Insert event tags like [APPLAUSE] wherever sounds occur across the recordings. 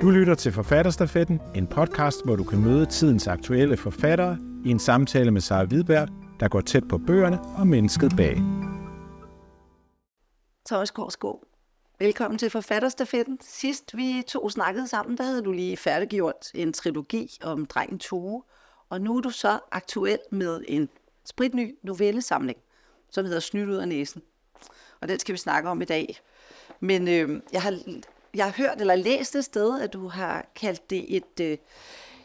Du lytter til Forfatterstafetten, en podcast, hvor du kan møde tidens aktuelle forfattere i en samtale med Sara Hvidberg, der går tæt på bøgerne og mennesket bag. Thomas Korsgaard, velkommen til Forfatterstafetten. Sidst vi to snakkede sammen, der havde du lige færdiggjort en trilogi om drengen Tove, og nu er du så aktuel med en spritny novellesamling, som hedder Snydt ud af næsen. Og den skal vi snakke om i dag. Men øh, jeg, har, jeg har hørt eller læst et sted, at du har kaldt det et, øh,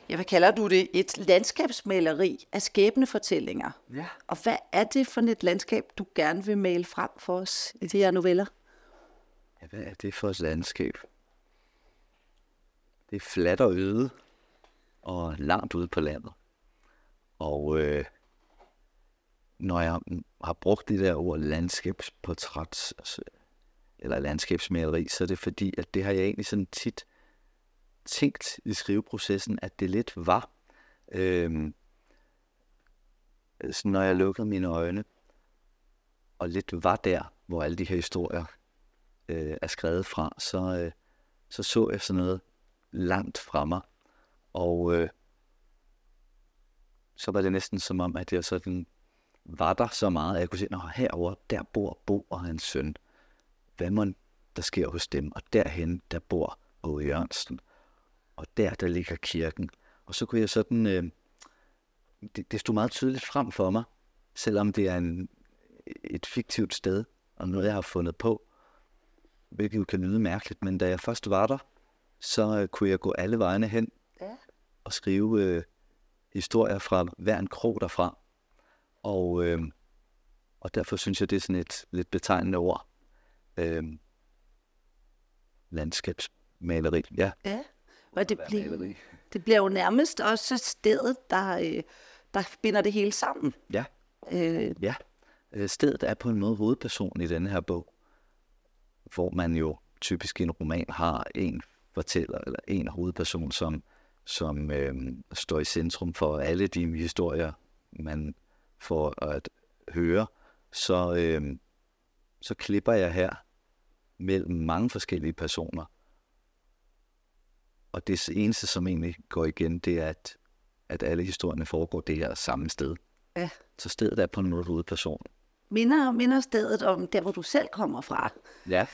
ja, hvad kalder du det, et landskabsmaleri af skæbnefortællinger. Ja. Og hvad er det for et landskab, du gerne vil male frem for os i de her noveller? ja. Hvad er det for et landskab? Det er fladt og øde, og langt ude på landet. Og øh, når jeg har brugt det der ord landskabsportræt, eller landskabsmaleri, så er det fordi, at det har jeg egentlig sådan tit tænkt i skriveprocessen, at det lidt var. Øhm, øh, sådan når jeg lukkede mine øjne, og lidt var der, hvor alle de her historier øh, er skrevet fra, så, øh, så så jeg sådan noget langt fra mig. Og øh, så var det næsten som om, at jeg sådan var der så meget, at jeg kunne se, at herover der bor Bo og hans søn. Hvad må der sker hos dem? Og derhen, der bor Bo Jørgensen. Og der, der ligger kirken. Og så kunne jeg sådan, øh, det, det stod meget tydeligt frem for mig, selvom det er en, et fiktivt sted, og noget, jeg har fundet på, hvilket jo kan lyde mærkeligt, men da jeg først var der, så øh, kunne jeg gå alle vejene hen Ja. og skrive øh, historier fra hver en krog derfra. Og, øh, og derfor synes jeg, det er sådan et lidt betegnende ord. Øh, landskabsmaleri. Ja, Ja. Og det, bliver, maleri. det bliver jo nærmest også stedet, der, øh, der binder det hele sammen. Ja, Øh, ja. Øh, Stedet er på en måde hovedperson i denne her bog, hvor man jo typisk i en roman har en fortæller eller en hovedperson, som, som øh, står i centrum for alle de historier, man får at høre. Så, øh, så klipper jeg her mellem mange forskellige personer. Og det eneste, som egentlig går igen, det er, at, at alle historierne foregår det her samme sted. ja. Så stedet er på en måde hovedperson. Minder, minder stedet om der, hvor du selv kommer fra. Ja,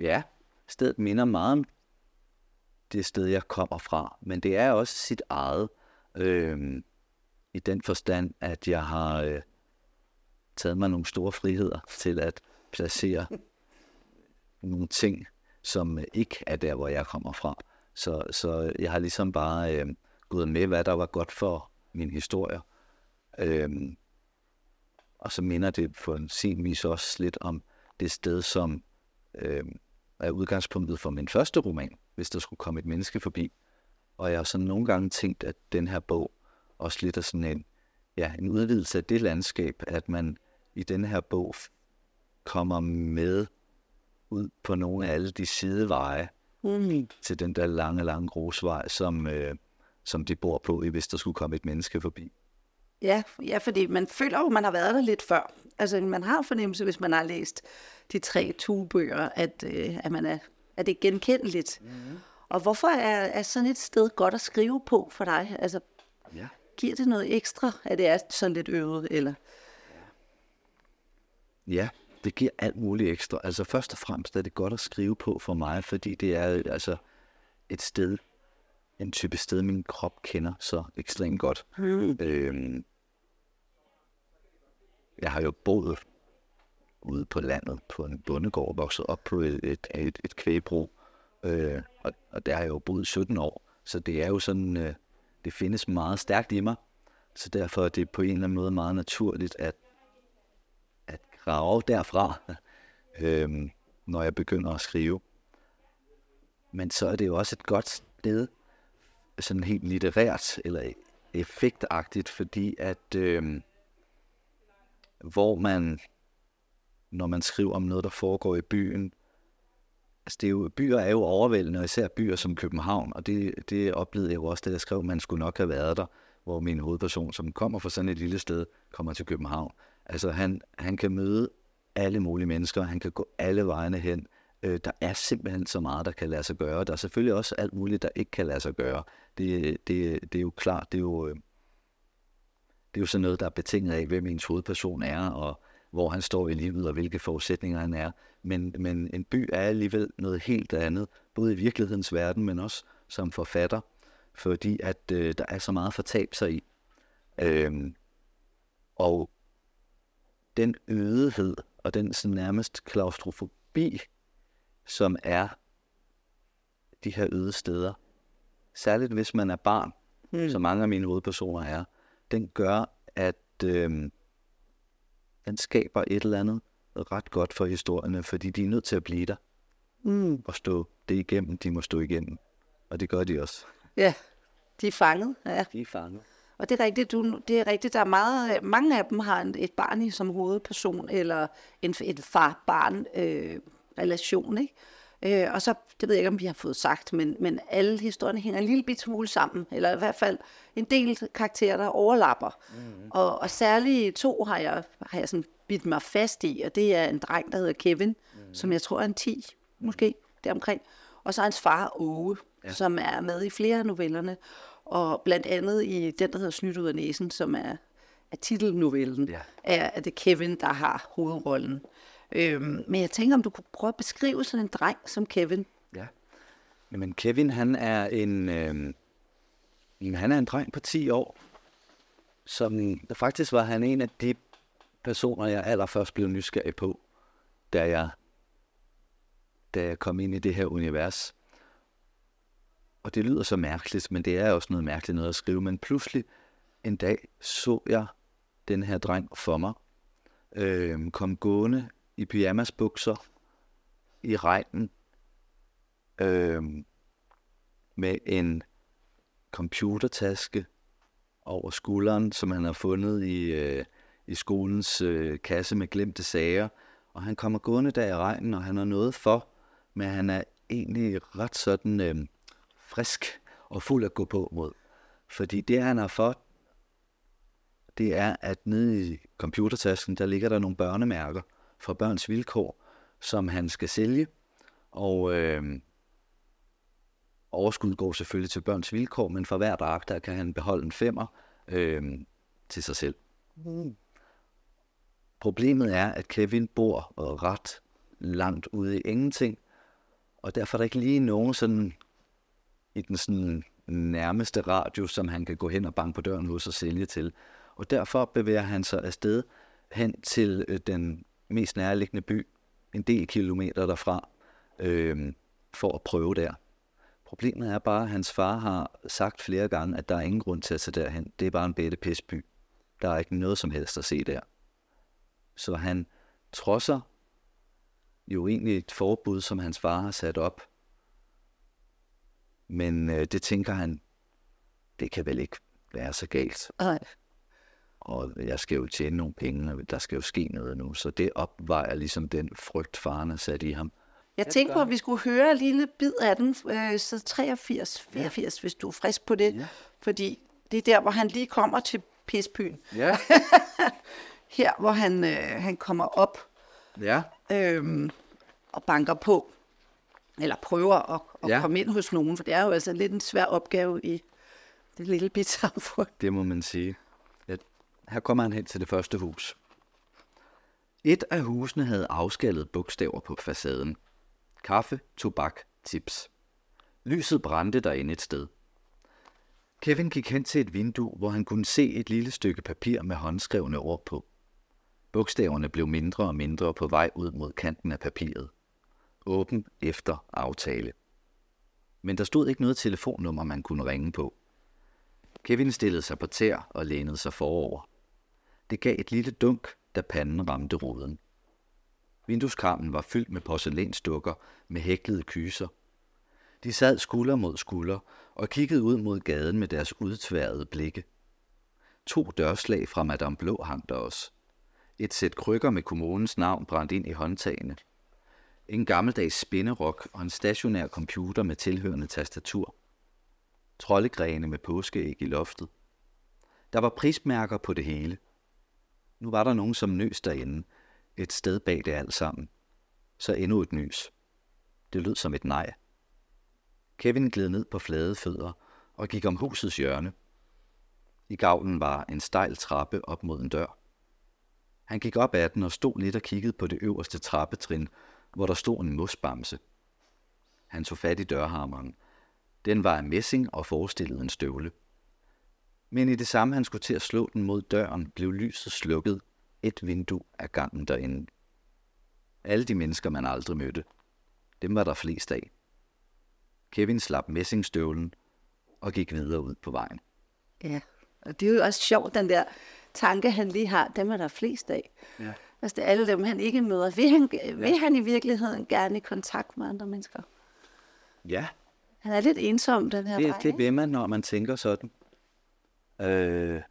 ja. Stedet minder meget om det sted, jeg kommer fra, men det er også sit eget. Øhm, I den forstand, at jeg har øh, taget mig nogle store friheder til at placere nogle ting, som øh, ikke er der, hvor jeg kommer fra. Så, så jeg har ligesom bare øh, gået med, hvad der var godt for min historie. Øh, og så minder det på en sin vis også lidt om det sted, som øh, er udgangspunktet for min første roman, hvis der skulle komme et menneske forbi. Og jeg har sådan nogle gange tænkt, at den her bog også lidt er sådan en, ja, en udvidelse af det landskab, at man i den her bog kommer med ud på nogle af alle de sideveje Mm. til den der lange, lange grusvej, som, øh, som de bor på, hvis der skulle komme et menneske forbi. Ja, ja, fordi man føler jo, man har været der lidt før. Altså, man har fornemmelse, hvis man har læst de tre tugebøger, at, øh, at, man er, at det er genkendeligt. Mm. Og hvorfor er, er sådan et sted godt at skrive på for dig? Altså, Ja. giver det noget ekstra, at det er sådan lidt øvet? Eller? Ja, det giver alt muligt ekstra. Altså først og fremmest er det godt at skrive på for mig, fordi det er altså et sted, en type sted, min krop kender så ekstremt godt. Mm. Øhm, jeg har jo boet ude på landet på en bondegård, vokset op på et, et, et, et kvægbrug, øh, og, og der har jeg jo boet 17 år, så det er jo sådan, øh, det findes meget stærkt i mig, så derfor er det på en eller anden måde meget naturligt, at, drage derfra, [LAUGHS] øh, når jeg begynder at skrive. Men så er det jo også et godt sted, sådan helt litterært eller effektagtigt, fordi at øh, hvor man, når man skriver om noget, der foregår i byen, altså det er jo, byer er jo overvældende, og især byer som København, og det, det oplevede jeg jo også, da jeg skrev, at man skulle nok have været der, hvor min hovedperson, som kommer fra sådan et lille sted, kommer til København. Altså han, han kan møde alle mulige mennesker, han kan gå alle vejene hen, Øh, der er simpelthen så meget, der kan lade sig gøre. Der er selvfølgelig også alt muligt, der ikke kan lade sig gøre. Det, det, det er jo klart, det er jo, øh, det er jo sådan noget, der er betinget af, hvem ens hovedperson er, og hvor han står i livet, og hvilke forudsætninger han er. Men, men en by er alligevel noget helt andet, både i virkelighedens verden, men også som forfatter, fordi at øh, der er så meget fortab sig i. Øh, og den ødighed og den sådan nærmest klaustrofobi, som er de her øde steder, særligt hvis man er barn, mm. som mange af mine hovedpersoner er, den gør, at øh, den skaber et eller andet ret godt for historierne, fordi de er nødt til at blive der mm. og stå det igennem, de må stå igennem. Og det gør de også. Ja, de er fanget. Ja. De er fanget. Og det er rigtigt, du, det er rigtigt, der er meget, mange af dem har en, et barn i som hovedperson, eller en, en far-barn øh, ikke? Øh, og så, det ved jeg ikke, om vi har fået sagt, men, men alle historierne hænger en lille bit smule sammen, eller i hvert fald en del karakterer, der overlapper. Mm. Og, og særligt to har jeg, har jeg sådan bidt mig fast i, og det er en dreng, der hedder Kevin, mm. som jeg tror er en 10, måske, deromkring. Og så hans far, Åge, ja. som er med i flere af novellerne, og blandt andet i den, der hedder Snydt ud af næsen, som er, er titelnovellen, ja. er, er det Kevin, der har hovedrollen. Øhm, men jeg tænker, om du kunne prøve at beskrive sådan en dreng som Kevin. Ja. Men Kevin, han er en, øh, han er en dreng på 10 år, som der faktisk var han en af de personer, jeg allerførst blev nysgerrig på, da jeg, da jeg kom ind i det her univers. Og det lyder så mærkeligt, men det er også noget mærkeligt noget at skrive. Men pludselig en dag så jeg den her dreng for mig, øh, kom gående i pyjamasbukser i regnen øh, med en computertaske over skulderen, som han har fundet i, øh, i skolens øh, kasse med glemte sager. Og han kommer gående der i regnen, og han har noget for, men han er egentlig ret sådan øh, frisk og fuld at gå på mod. Fordi det, han har fået, det er, at nede i computertasken, der ligger der nogle børnemærker for børns vilkår, som han skal sælge. Og øh, overskud går selvfølgelig til børns vilkår, men for hver dag, der kan han beholde en femmer øh, til sig selv. Mm. Problemet er, at Kevin bor ret langt ude i ingenting, og derfor er der ikke lige nogen sådan i den sådan nærmeste radio, som han kan gå hen og banke på døren hos og sælge til. Og derfor bevæger han sig afsted hen til øh, den mest nærliggende by, en del kilometer derfra, øh, for at prøve der. Problemet er bare, at hans far har sagt flere gange, at der er ingen grund til at tage derhen. Det er bare en bedte pisby. Der er ikke noget som helst at se der. Så han trodser jo egentlig et forbud, som hans far har sat op. Men øh, det tænker han, det kan vel ikke være så galt. Nej og jeg skal jo tjene nogle penge, og der skal jo ske noget nu. Så det opvejer ligesom den frygt, faren har sat i ham. Jeg tænkte på, at vi skulle høre en lille bid af den, øh, så 83, 84, ja. hvis du er frisk på det. Ja. Fordi det er der, hvor han lige kommer til Pisbyen. Ja. [LAUGHS] Her, hvor han, øh, han kommer op ja. øhm, og banker på, eller prøver at, at ja. komme ind hos nogen, for det er jo altså lidt en svær opgave i det lille bit samfund. Det må man sige. Her kommer han hen til det første hus. Et af husene havde afskallet bogstaver på facaden. Kaffe, tobak, tips. Lyset brændte derinde et sted. Kevin gik hen til et vindue, hvor han kunne se et lille stykke papir med håndskrevne ord på. Bogstaverne blev mindre og mindre på vej ud mod kanten af papiret. Åben efter aftale. Men der stod ikke noget telefonnummer, man kunne ringe på. Kevin stillede sig på tær og lænede sig forover. Det gav et lille dunk, da panden ramte ruden. Vinduskarmen var fyldt med porcelænsdukker med hæklede kyser. De sad skulder mod skulder og kiggede ud mod gaden med deres udtværede blikke. To dørslag fra Madame Blå hang der også. Et sæt krykker med kommunens navn brændt ind i håndtagene. En gammeldags spinderok og en stationær computer med tilhørende tastatur. Troldegrene med påskeæg i loftet. Der var prismærker på det hele – nu var der nogen, som nøs derinde, et sted bag det alt sammen. Så endnu et nys. Det lød som et nej. Kevin gled ned på flade fødder og gik om husets hjørne. I gavlen var en stejl trappe op mod en dør. Han gik op ad den og stod lidt og kiggede på det øverste trappetrin, hvor der stod en mosbamse. Han tog fat i dørhammeren. Den var af messing og forestillede en støvle. Men i det samme han skulle til at slå den mod døren, blev lyset slukket et vindue af gangen derinde. Alle de mennesker, man aldrig mødte, dem var der flest af. Kevin slap messingstøvlen og gik videre ud på vejen. Ja, og det er jo også sjovt, den der tanke, han lige har, dem er der flest af. Ja. Altså det er alle dem, han ikke møder. Vil han, vil han i virkeligheden gerne i kontakt med andre mennesker? Ja, Han er lidt ensom, den her det, dreng, det vil man, når man tænker sådan. Øh,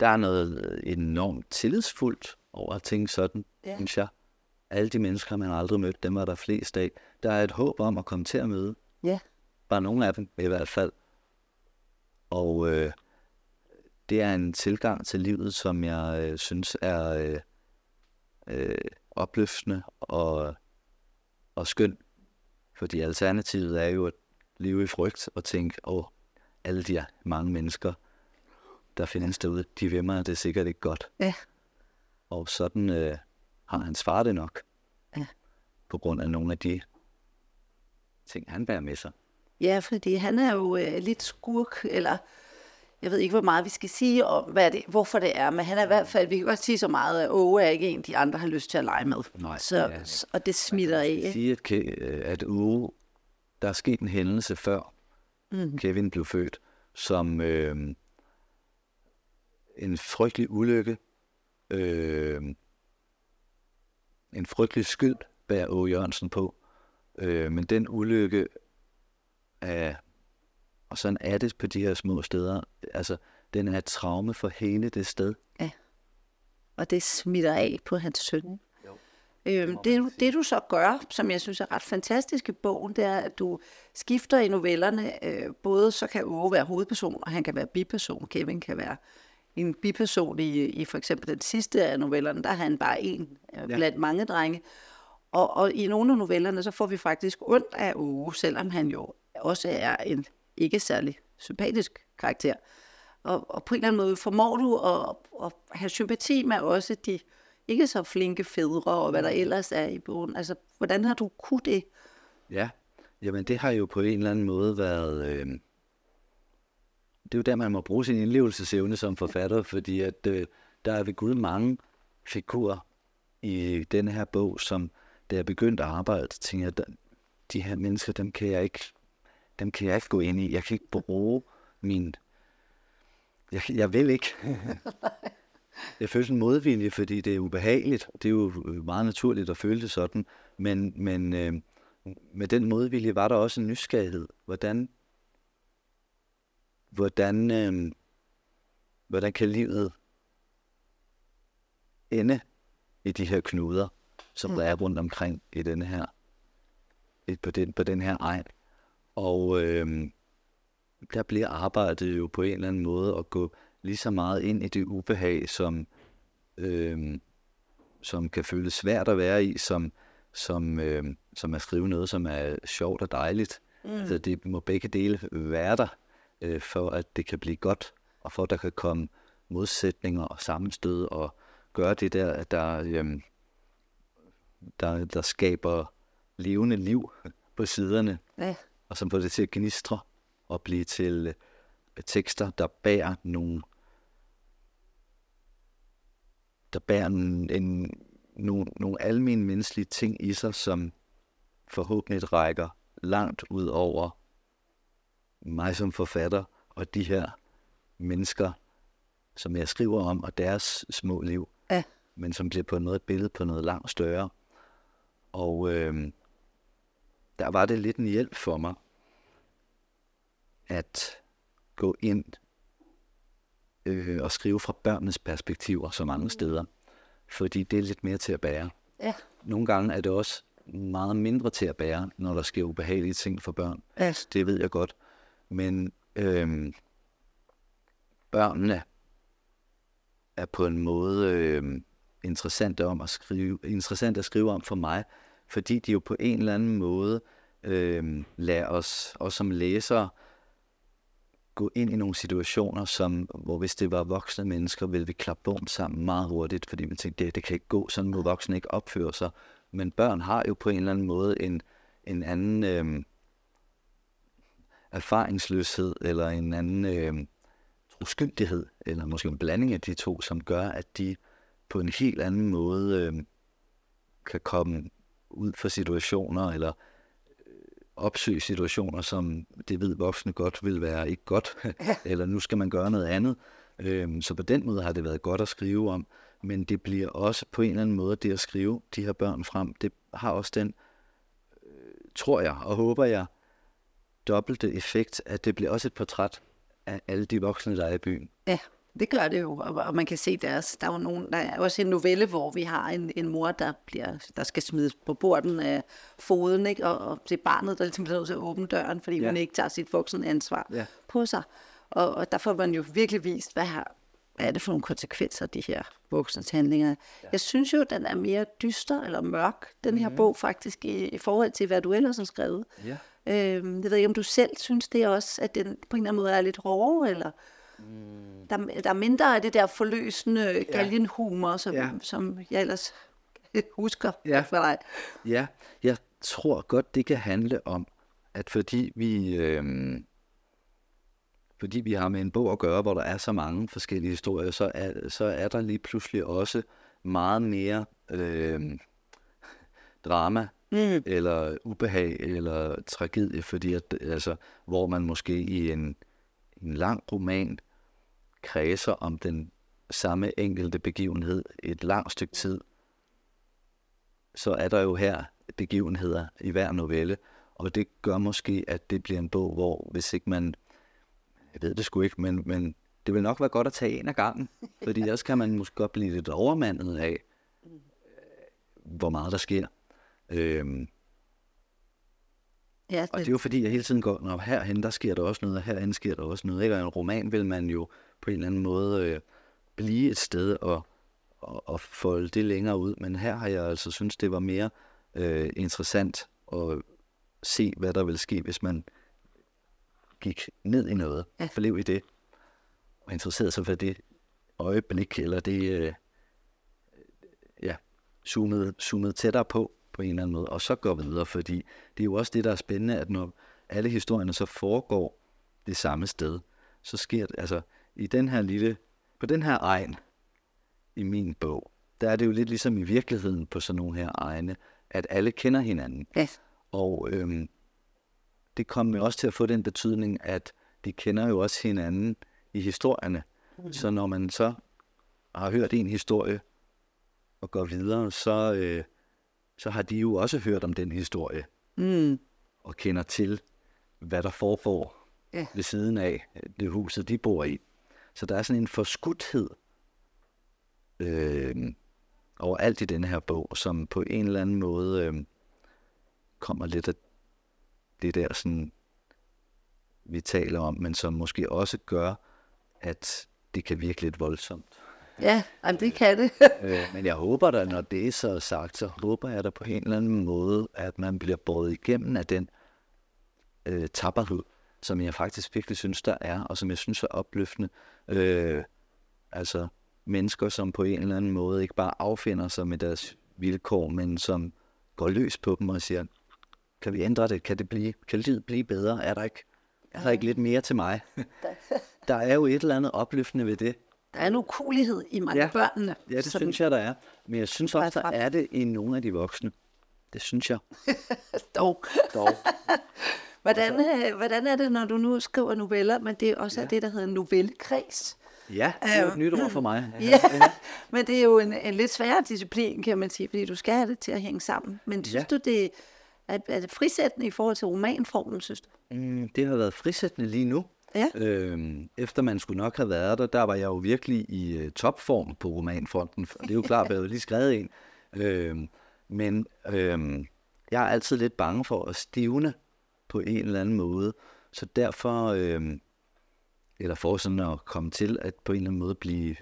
der er noget enormt tillidsfuldt over at tænke sådan, Ja. ja. synes jeg. Alle de mennesker, man aldrig mødt, dem er der flest af. Der er et håb om at komme til at møde. Ja, Bare nogle af dem i hvert fald. Og øh, det er en tilgang til livet, som jeg øh, synes er øh, øh, opløftende og, og skøn. Fordi alternativet er jo at leve i frygt og tænke, åh, alle de mange mennesker, der findes derude, de vil mig, det er sikkert ikke godt. ja, Og sådan øh, har hans far det nok. Ja. På grund af nogle af de ting, han bærer med sig. ja fordi han er jo øh, lidt skurk, eller jeg ved ikke, hvor meget vi skal sige om, hvad det, hvorfor det er, men han er i hvert fald, vi kan godt sige så meget, at Åge er ikke en, de andre har lyst til at lege med. Nej, så, så, og det smitter af. Jeg sige, at, at uge, der er sket en hændelse før mm. Kevin blev født, som øh, en frygtelig ulykke, øh, en frygtelig skyld bærer Åge Jørgensen på. Øh, men den ulykke er, og sådan er det på de her små steder, altså den er et traume for hele det sted. og det smitter af på hans søn. ikke? Øhm, det, du- det du så gør, som jeg synes er ret fantastisk i bogen, det er, at du skifter i novellerne. Øh, både så kan Åge være hovedperson, og han kan være biperson. Kevin kan være en biperson i, i for eksempel den sidste af novellerne, der er han bare en øh, blandt mange drenge. Og, og i nogle af novellerne, så får vi faktisk ondt af Åge, selvom han jo også er en ikke særlig sympatisk karakter. Og, og på en eller anden måde formår du at, at have sympati med også de ikke så flinke fædre, og hvad der ellers er i bogen. Altså, hvordan har du kunne det? Ja, jamen det har jo på en eller anden måde været... Øh, det er jo der, man må bruge sin indlevelsesevne som forfatter, fordi at øh, der er ved Gud mange figurer i denne her bog, som da jeg begyndte at arbejde, tænkte jeg, de her mennesker, dem kan jeg ikke, dem kan jeg ikke gå ind i. Jeg kan ikke bruge min... Jeg, jeg vil ikke. [LAUGHS] Jeg føler en modvilje, fordi det er ubehageligt. Det er jo øh, meget naturligt at føle det sådan. Men, men øh, med den modvilje var der også en nysgerrighed. Hvordan, hvordan, øh, hvordan kan livet ende i de her knuder, som mm. der er rundt omkring i denne her, på, den, på den her egen. Og øh, der bliver arbejdet jo på en eller anden måde at gå lige så meget ind i det ubehag, som, øh, som kan føles svært at være i, som, som, øh, som at skrive noget, som er sjovt og dejligt. Mm. Altså, det må begge dele være der, øh, for at det kan blive godt, og for at der kan komme modsætninger og sammenstød, og gøre det der, at der, øh, der, der skaber levende liv på siderne, Ja, og som får det til at gnistre og blive til øh, tekster, der bærer nogle der bærer en, en, nogle, nogle almindelige menneskelige ting i sig, som forhåbentlig rækker langt ud over mig som forfatter og de her mennesker, som jeg skriver om, og deres små liv, ja, men som bliver på en måde et billede på noget langt større. Og øh, der var det lidt en hjælp for mig, at gå ind øh, og skrive fra børnenes perspektiver så mange steder. Fordi det er lidt mere til at bære. ja, Nogle gange er det også meget mindre til at bære, når der sker ubehagelige ting for børn. ja, Det ved jeg godt. Men øhm, børnene er på en måde øhm, interessante, om at skrive, interessant at skrive om for mig, fordi de jo på en eller anden måde øh, lader os, os som læsere, gå ind i nogle situationer, som, hvor hvis det var voksne mennesker, ville vi klappe bom sammen meget hurtigt, fordi man tænkte, det, det kan ikke gå, sådan må voksne ikke opføre sig. Men børn har jo på en eller anden måde en, en anden øh, erfaringsløshed, eller en anden øh, uskyldighed, eller måske en blanding af de to, som gør, at de på en helt anden måde øh, kan komme ud for situationer, eller øh, opsøge situationer, som det ved voksne godt vil være ikke godt, ja. [LAUGHS] eller nu skal man gøre noget andet. Øh, så på den måde har det været godt at skrive om, men det bliver også på en eller anden måde, det at skrive de her børn frem, det har også den, øh, tror jeg og håber jeg, dobbelte effekt, at det bliver også et portræt af alle de voksne, der er i byen. Ja, det gør det jo, og, og man kan se, deres, der er jo nogen, der er også en novelle, hvor vi har en, en mor, der, bliver, der skal smides på borden af foden, ikke? Og, og det er barnet, der ligesom bliver nødt til at åbne døren, fordi ja. hun ikke tager sit voksne ansvar ja. på sig. Og, og der får man jo virkelig vist, hvad, her, hvad er det for nogle konsekvenser, de her voksnes handlinger. Ja. Jeg synes jo, den er mere dyster eller mørk, den her mm. bog faktisk, i, i forhold til, hvad du ellers har skrevet. Ja. Øhm, jeg ved ikke, om du selv synes det også, at den på en eller anden måde er lidt hårdere, eller mm. der, der er mindre af det der forløsende galgenhumor, som, ja. som jeg ellers [LAUGHS] husker ja. for dig. Ja, jeg tror godt, det kan handle om, at fordi vi, øh, fordi vi har med en bog at gøre, hvor der er så mange forskellige historier, så er, så er der lige pludselig også meget mere øh, drama mm. eller ubehag eller tragedie, fordi at, altså, hvor man måske i en, en lang roman kredser om den samme enkelte begivenhed et langt stykke tid, så er der jo her begivenheder i hver novelle, og det gør måske, at det bliver en bog, hvor hvis ikke man, jeg ved det sgu ikke, men, men det vil nok være godt at tage en af gangen, [LAUGHS] fordi ellers kan man måske godt blive lidt overmandet af, hvor meget der sker. Øhm, ja, det... Og det er jo fordi, jeg hele tiden går, når herhen der sker der også noget, og herhen sker der også noget. Ikke? Og en roman vil man jo på en eller anden måde øh, blive et sted og, og, og folde det længere ud. Men her har jeg altså synes det var mere øh, interessant at se, hvad der ville ske, hvis man gik ned i noget, ja. forlev i det, og interesserede sig for det øjeblik, eller det, øh, ja, zoomede, zoomede tættere på, på en eller anden måde, og så går videre, fordi det er jo også det, der er spændende, at når alle historierne så foregår det samme sted, så sker det, altså i den her lille, på den her egen i min bog, der er det jo lidt ligesom i virkeligheden på sådan nogle her egne, at alle kender hinanden. Yes. Og øhm, det kommer jo også til at få den betydning, at de kender jo også hinanden i historierne. Mm. Så når man så har hørt en historie og går videre, så, øh, så har de jo også hørt om den historie. Mm. Og kender til, hvad der foregår ja. ved siden af det huset, de bor i. Så der er sådan en forskudthed øh, over alt i denne her bog, som på en eller anden måde øh, kommer lidt af det der, sådan, vi taler om, men som måske også gør, at det kan virke lidt voldsomt. Ja, jamen det kan det. [LAUGHS] øh, men jeg håber da, når det er så sagt, så håber jeg da på en eller anden måde, at man bliver båret igennem af den øh, tapperhed, som jeg faktisk virkelig synes, der er, og som jeg synes er opløftende. Øh, altså mennesker, som på en eller anden måde ikke bare affinder sig med deres vilkår, men som går løs på dem og siger, kan vi ændre det? Kan det blive, kan livet blive bedre? Er der ikke, er der ikke lidt mere til mig? [LAUGHS] der er jo et eller andet opløftende ved det. Der er en ukulighed i mange ja. børnene. Ja, det synes jeg, der er. Men jeg synes også, der er det i nogle af de voksne. Det synes jeg. [LAUGHS] Dog. Dog. [LAUGHS] hvordan, altså, hvordan er det, når du nu skriver noveller, men det er også ja. det, der hedder novellekreds? Ja, det er jo et nyt ord for mig. [LAUGHS] Ja, men det er jo en, en lidt sværere disciplin, kan man sige, fordi du skal have det til at hænge sammen. Men synes ja. du, det er, er det frisættende i forhold til romanformen, synes du? Mm, det har været frisættende lige nu. Ja. Øhm, efter man skulle nok have været der, der var jeg jo virkelig i uh, topform på romanfronten. Det er jo klart, at jeg lige skrevet en. Øhm, men øhm, jeg er altid lidt bange for at stivne på en eller anden måde. Så derfor, øhm, eller for sådan at komme til at på en eller anden måde blive,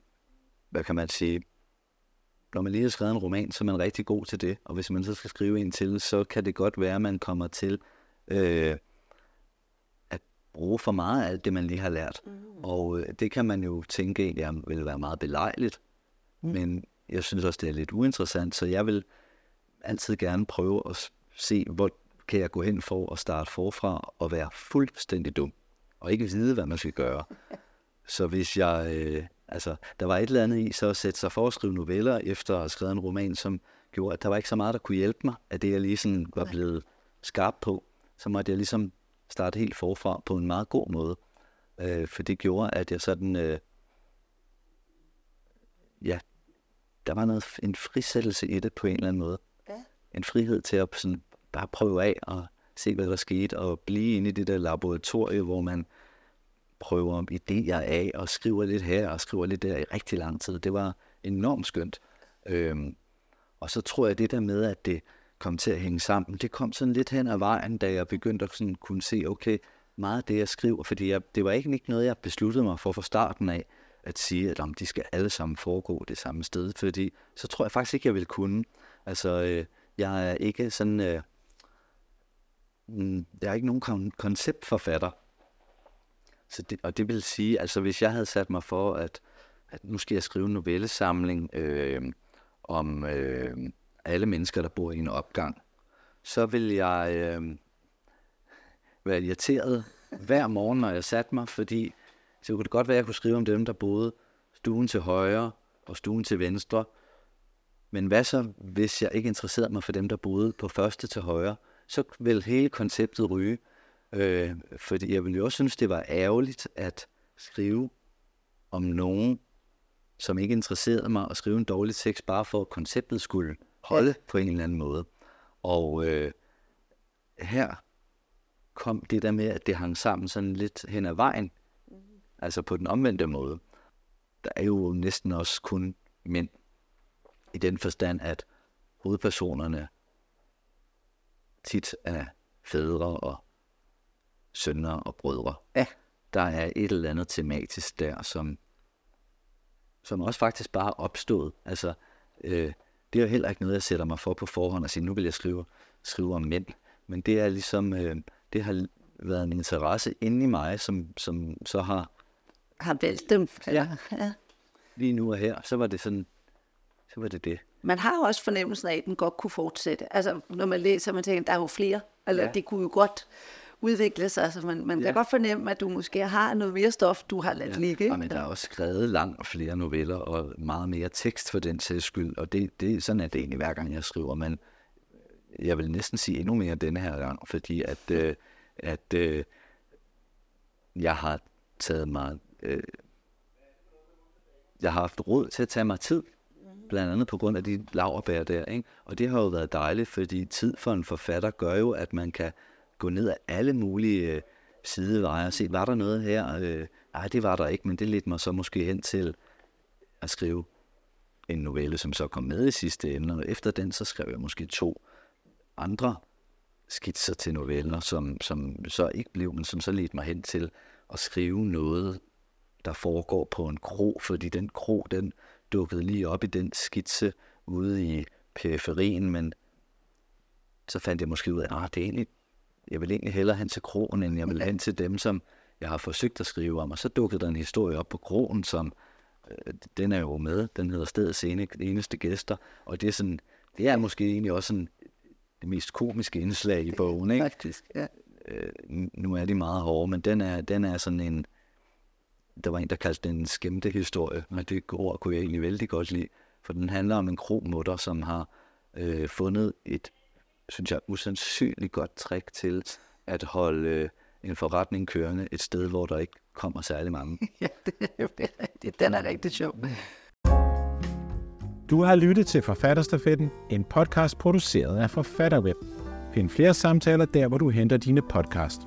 hvad kan man sige, når man lige har skrevet en roman, så er man rigtig god til det. Og hvis man så skal skrive en til, så kan det godt være, at man kommer til øh, at bruge for meget af alt det, man lige har lært. Mm. Og øh, det kan man jo tænke egentlig vil være meget belejligt. Mm. Men jeg synes også, det er lidt uinteressant, så jeg vil altid gerne prøve at se, hvor kan jeg gå hen for at starte forfra og være fuldstændig dum, og ikke vide, hvad man skal gøre. [LAUGHS] Så hvis jeg, øh, altså, der var et eller andet i, så at sætte sig for at skrive noveller, efter at have skrevet en roman, som gjorde, at der var ikke så meget, der kunne hjælpe mig, at det jeg lige sådan var blevet skarp på, så måtte jeg ligesom starte helt forfra på en meget god måde. Øh, for det gjorde, at jeg sådan, øh, ja, der var noget, en frisættelse i det på en eller anden måde. Ja. En frihed til at sådan, bare prøve af og se, hvad der skete, og blive inde i det der laboratorie, hvor man prøver idéer af, og skriver lidt her, og skriver lidt der i rigtig lang tid. Det var enormt skønt. Øhm, og så tror jeg, det der med, at det kom til at hænge sammen, det kom sådan lidt hen ad vejen, da jeg begyndte at sådan kunne se, okay, meget af det, jeg skriver, fordi jeg, det var ikke, ikke noget, jeg besluttede mig for fra starten af, at sige, at om de skal alle sammen foregå det samme sted, fordi så tror jeg faktisk ikke, jeg vil kunne. Altså, øh, jeg er ikke sådan, øh, mm, jeg er ikke nogen kon- konceptforfatter. Så det, og det vil sige, altså hvis jeg havde sat mig for, at, at nu skal jeg skrive en novellesamling øh, om øh, alle mennesker, der bor i en opgang, så vil jeg øh, være irriteret hver morgen, når jeg satte mig, fordi så kunne det godt være, at jeg kunne skrive om dem, der boede stuen til højre og stuen til venstre. Men hvad så, hvis jeg ikke interesserede mig for dem, der boede på første til højre? Så vil hele konceptet ryge. Øh, fordi jeg ville jo også synes, det var ærgerligt at skrive om nogen, som ikke interesserede mig, og skrive en dårlig tekst, bare for at konceptet skulle holde ja. på en eller anden måde. Og øh, her kom det der med, at det hang sammen sådan lidt hen ad vejen, altså på den omvendte måde. Der er jo næsten også kun mænd, i den forstand, at hovedpersonerne tit er fædre og sønner og brødre. Ja. Der er et eller andet tematisk der, som, som også faktisk bare er opstået. Altså, øh, det er jo heller ikke noget, jeg sætter mig for på forhånd og siger, nu vil jeg skrive, skrive om mænd. Men det er ligesom, øh, det har været en interesse inde i mig, som, som så har... Har valgt dem. Ja. ja. Lige nu og her, så var det sådan, så var det det. Man har jo også fornemmelsen af, at den godt kunne fortsætte. Altså, når man læser, man tænker, der er jo flere. Eller ja. det kunne jo godt udvikle sig. Altså, man, man ja. kan godt fornemme, at du måske har noget mere stof, du har ladt ja. ligge. Ja, men der er også skrevet langt flere noveller, og meget mere tekst for den sags skyld. Og det, det, sådan er det egentlig hver gang, jeg skriver. Men jeg vil næsten sige endnu mere denne her gang, fordi at, øh, at øh, jeg har taget mig... Øh, jeg har haft råd til at tage mig tid blandt andet på grund af de laverbær der. Ikke? Og det har jo været dejligt, fordi tid for en forfatter gør jo, at man kan gå ned ad alle mulige øh, sideveje og se, var der noget her? Øh, nej, det var der ikke, men det ledte mig så måske hen til at skrive en novelle, som så kom med i sidste ende, og efter den, så skrev jeg måske to andre skitser til noveller, som, som så ikke blev, men som så ledte mig hen til at skrive noget, der foregår på en kro, fordi den kro, den dukkede lige op i den skitse ude i periferien, men så fandt jeg måske ud af, at ah, det er egentlig, jeg vil egentlig hellere hen til krogen, end jeg vil hen til dem, som jeg har forsøgt at skrive om. Og så dukkede der en historie op på krogen, som øh, den er jo med. Den hedder Stedets eneste gæster. Og det er, sådan, det er måske egentlig også sådan det mest komiske indslag i bogen. Ikke? Faktisk, ja. Øh, nu er de meget hårde, men den er, den er sådan en, der var en, der kaldte den en skæmte historie, og det ord kunne jeg egentlig vældig godt lide, for den handler om en kromutter, som har øh, fundet et, synes jeg, usandsynligt godt trick til at holde øh, en forretning kørende et sted, hvor der ikke kommer særlig mange. [LAUGHS] ja, det er, det den er rigtig sjov. Du har lyttet til Forfatterstafetten, en podcast produceret af Forfatterweb. Find flere samtaler der, hvor du henter dine podcast.